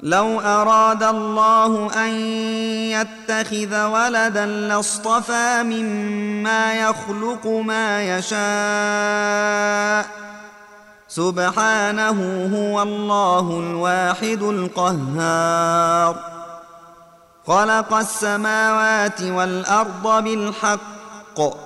لو أراد الله أن يتخذ ولدا لاصطفى مما يخلق ما يشاء. سبحانه هو الله الواحد القهار. خلق السماوات والأرض بالحق.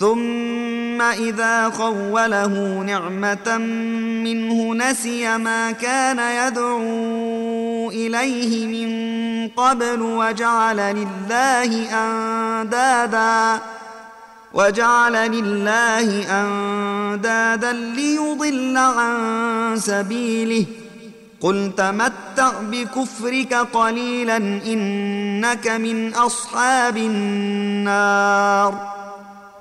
ثم إذا خوله نعمة منه نسي ما كان يدعو إليه من قبل وجعل لله أندادا وجعل لله أندادا ليضل عن سبيله. قل تمتع بكفرك قليلا إنك من أصحاب النار.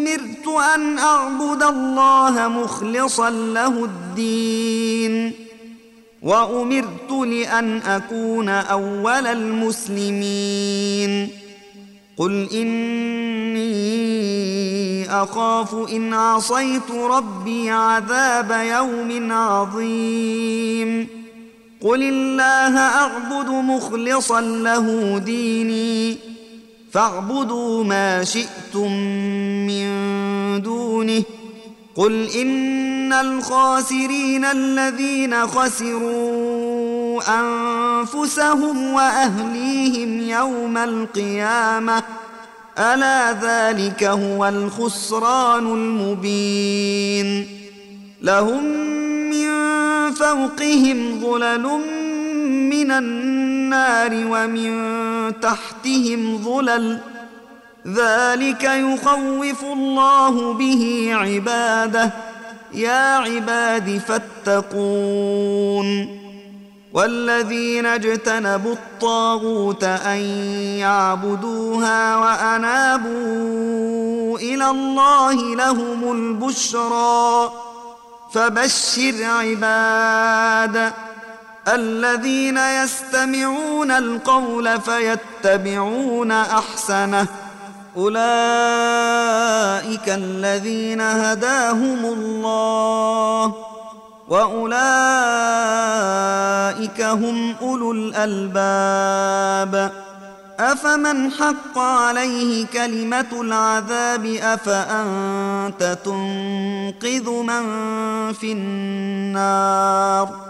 أمرت أن أعبد الله مخلصا له الدين. وأمرت لأن أكون أول المسلمين. قل إني أخاف إن عصيت ربي عذاب يوم عظيم. قل الله أعبد مخلصا له ديني. فاعبدوا ما شئتم من دونه. قل إن الخاسرين الذين خسروا أنفسهم وأهليهم يوم القيامة. ألا ذلك هو الخسران المبين. لهم من فوقهم ظلل من النار ومن تحتهم ظلل ذلك يخوف الله به عباده. يا عباد فاتقون. والذين اجتنبوا الطاغوت أن يعبدوها وأنابوا إلى الله لهم البشرى. فبشر عباد. الذين يستمعون القول فيتبعون أحسنه. أولئك الذين هداهم الله. وأولئك هم أولو الألباب. أفمن حق عليه كلمة العذاب؟ أفأنت تنقذ من في النار؟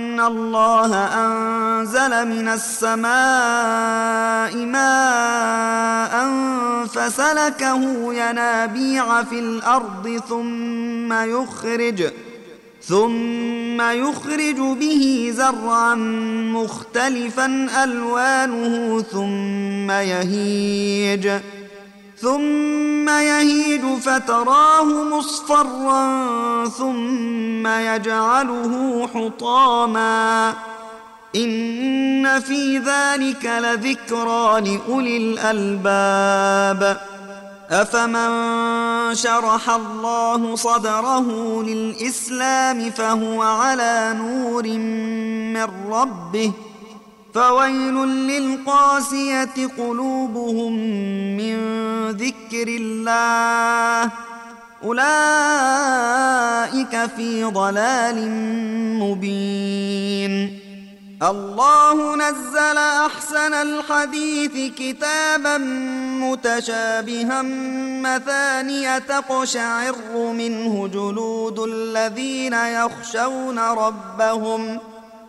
الله أنزل من السماء ماء فسلكه ينابيع في الأرض ثم يخرج ثم يخرج به زرعا مختلفا ألوانه ثم يهيج. ثم يهيج فتراه مصفرا ثم يجعله حطاما. إن في ذلك لذكرى لأولي الألباب. أفمن شرح الله صدره للإسلام فهو على نور من ربه. فويل للقاسية قلوبهم من ذكر الله. أولئك في ضلال مبين. الله نزل أحسن الحديث كتابا متشابها مثانية تقشعر منه جلود الذين يخشون ربهم.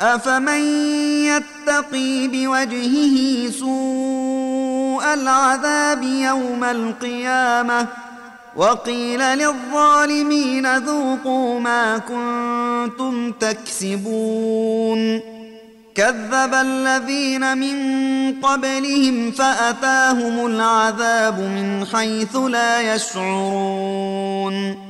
أفمن يتقي بوجهه سوء العذاب يوم القيامة وقيل للظالمين ذوقوا ما كنتم تكسبون كذب الذين من قبلهم فأتاهم العذاب من حيث لا يشعرون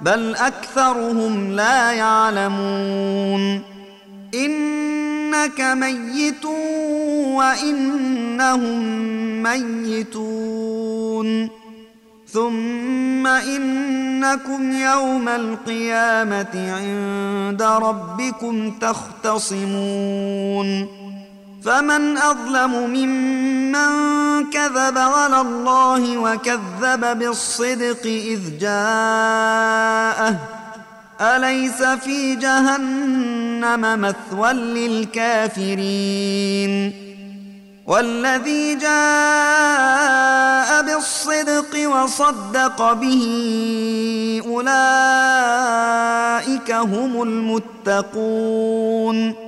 بل أكثرهم لا يعلمون. إنك ميت وإنهم ميتون. ثم إنكم يوم القيامة عند ربكم تختصمون. فمن أظلم ممن كذب على الله وكذب بالصدق اذ جاءه اليس في جهنم مثوى للكافرين والذي جاء بالصدق وصدق به اولئك هم المتقون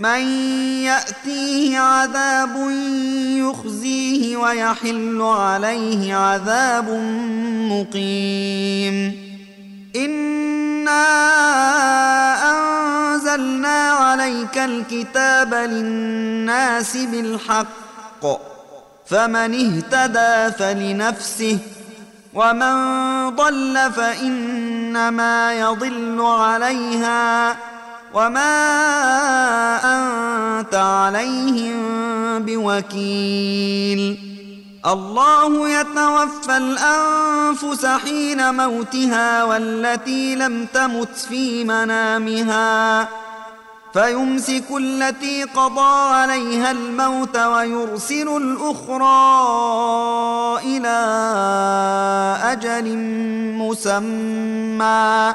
من يأتيه عذاب يخزيه ويحل عليه عذاب مقيم. انا انزلنا عليك الكتاب للناس بالحق فمن اهتدى فلنفسه ومن ضل فانما يضل عليها وما انت عليهم بوكيل. الله يتوفى الانفس حين موتها والتي لم تمت في منامها. فيمسك التي قضى عليها الموت ويرسل الاخرى إلى أجل مسمى.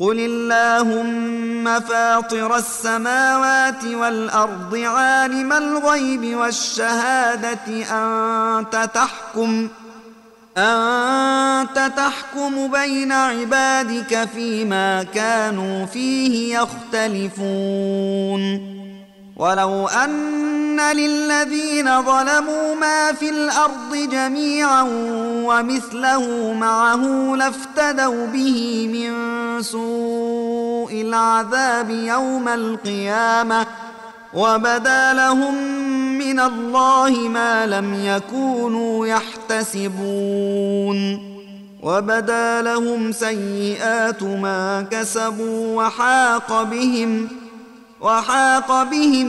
قل اللهم فاطر السماوات والارض عالم الغيب والشهاده انت تحكم انت تحكم بين عبادك فيما كانوا فيه يختلفون ولو ان للذين ظلموا ما في الأرض جميعا ومثله معه لافتدوا به من سوء العذاب يوم القيامة وبدا لهم من الله ما لم يكونوا يحتسبون وبدا لهم سيئات ما كسبوا وحاق بهم وحاق بهم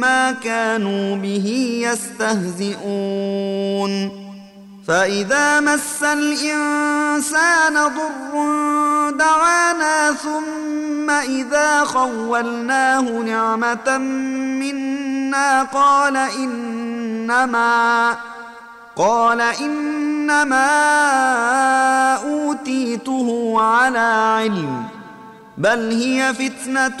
ما كانوا به يستهزئون. فإذا مس الإنسان ضر دعانا ثم إذا خولناه نعمة منا قال إنما قال إنما أوتيته على علم بل هي فتنة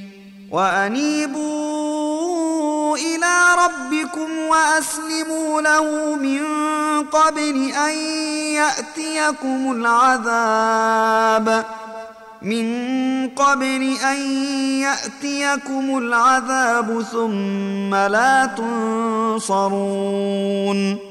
وأنيبوا إلى ربكم وأسلموا له من قبل أن يأتيكم العذاب من قبل أن يأتيكم العذاب ثم لا تنصرون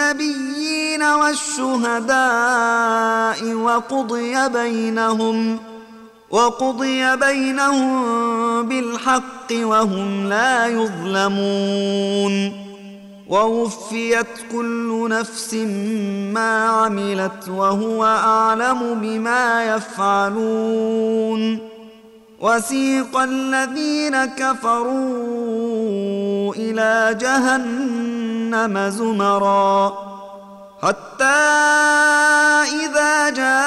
بالنبيين والشهداء وقضي بينهم وقضي بينهم بالحق وهم لا يظلمون. ووفيت كل نفس ما عملت وهو أعلم بما يفعلون. وسيق الذين كفروا إلى جهنم. زمرا. حتى إذا جاءوها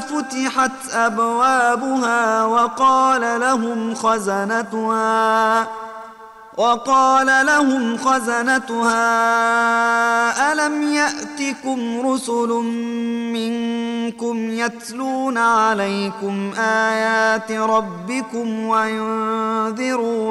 فتحت أبوابها وقال لهم خزنتها وقال لهم خزنتها ألم يأتكم رسل منكم يتلون عليكم آيات ربكم وينذرونكم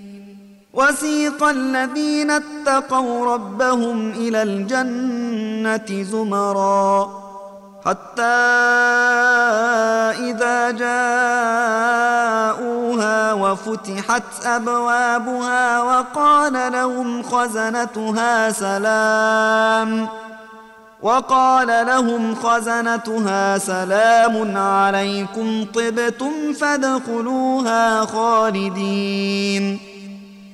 وسيق الذين اتقوا ربهم إلى الجنة زمرًا حتى إذا جاءوها وفتحت أبوابها وقال لهم خزنتها سلام وقال لهم خزنتها سلام عليكم طبتم فادخلوها خالدين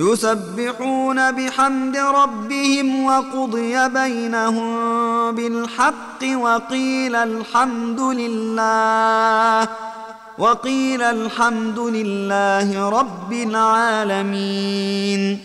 يسبحون بحمد ربهم وقضي بينهم بالحق وقيل الحمد لله وقيل الحمد لله رب العالمين.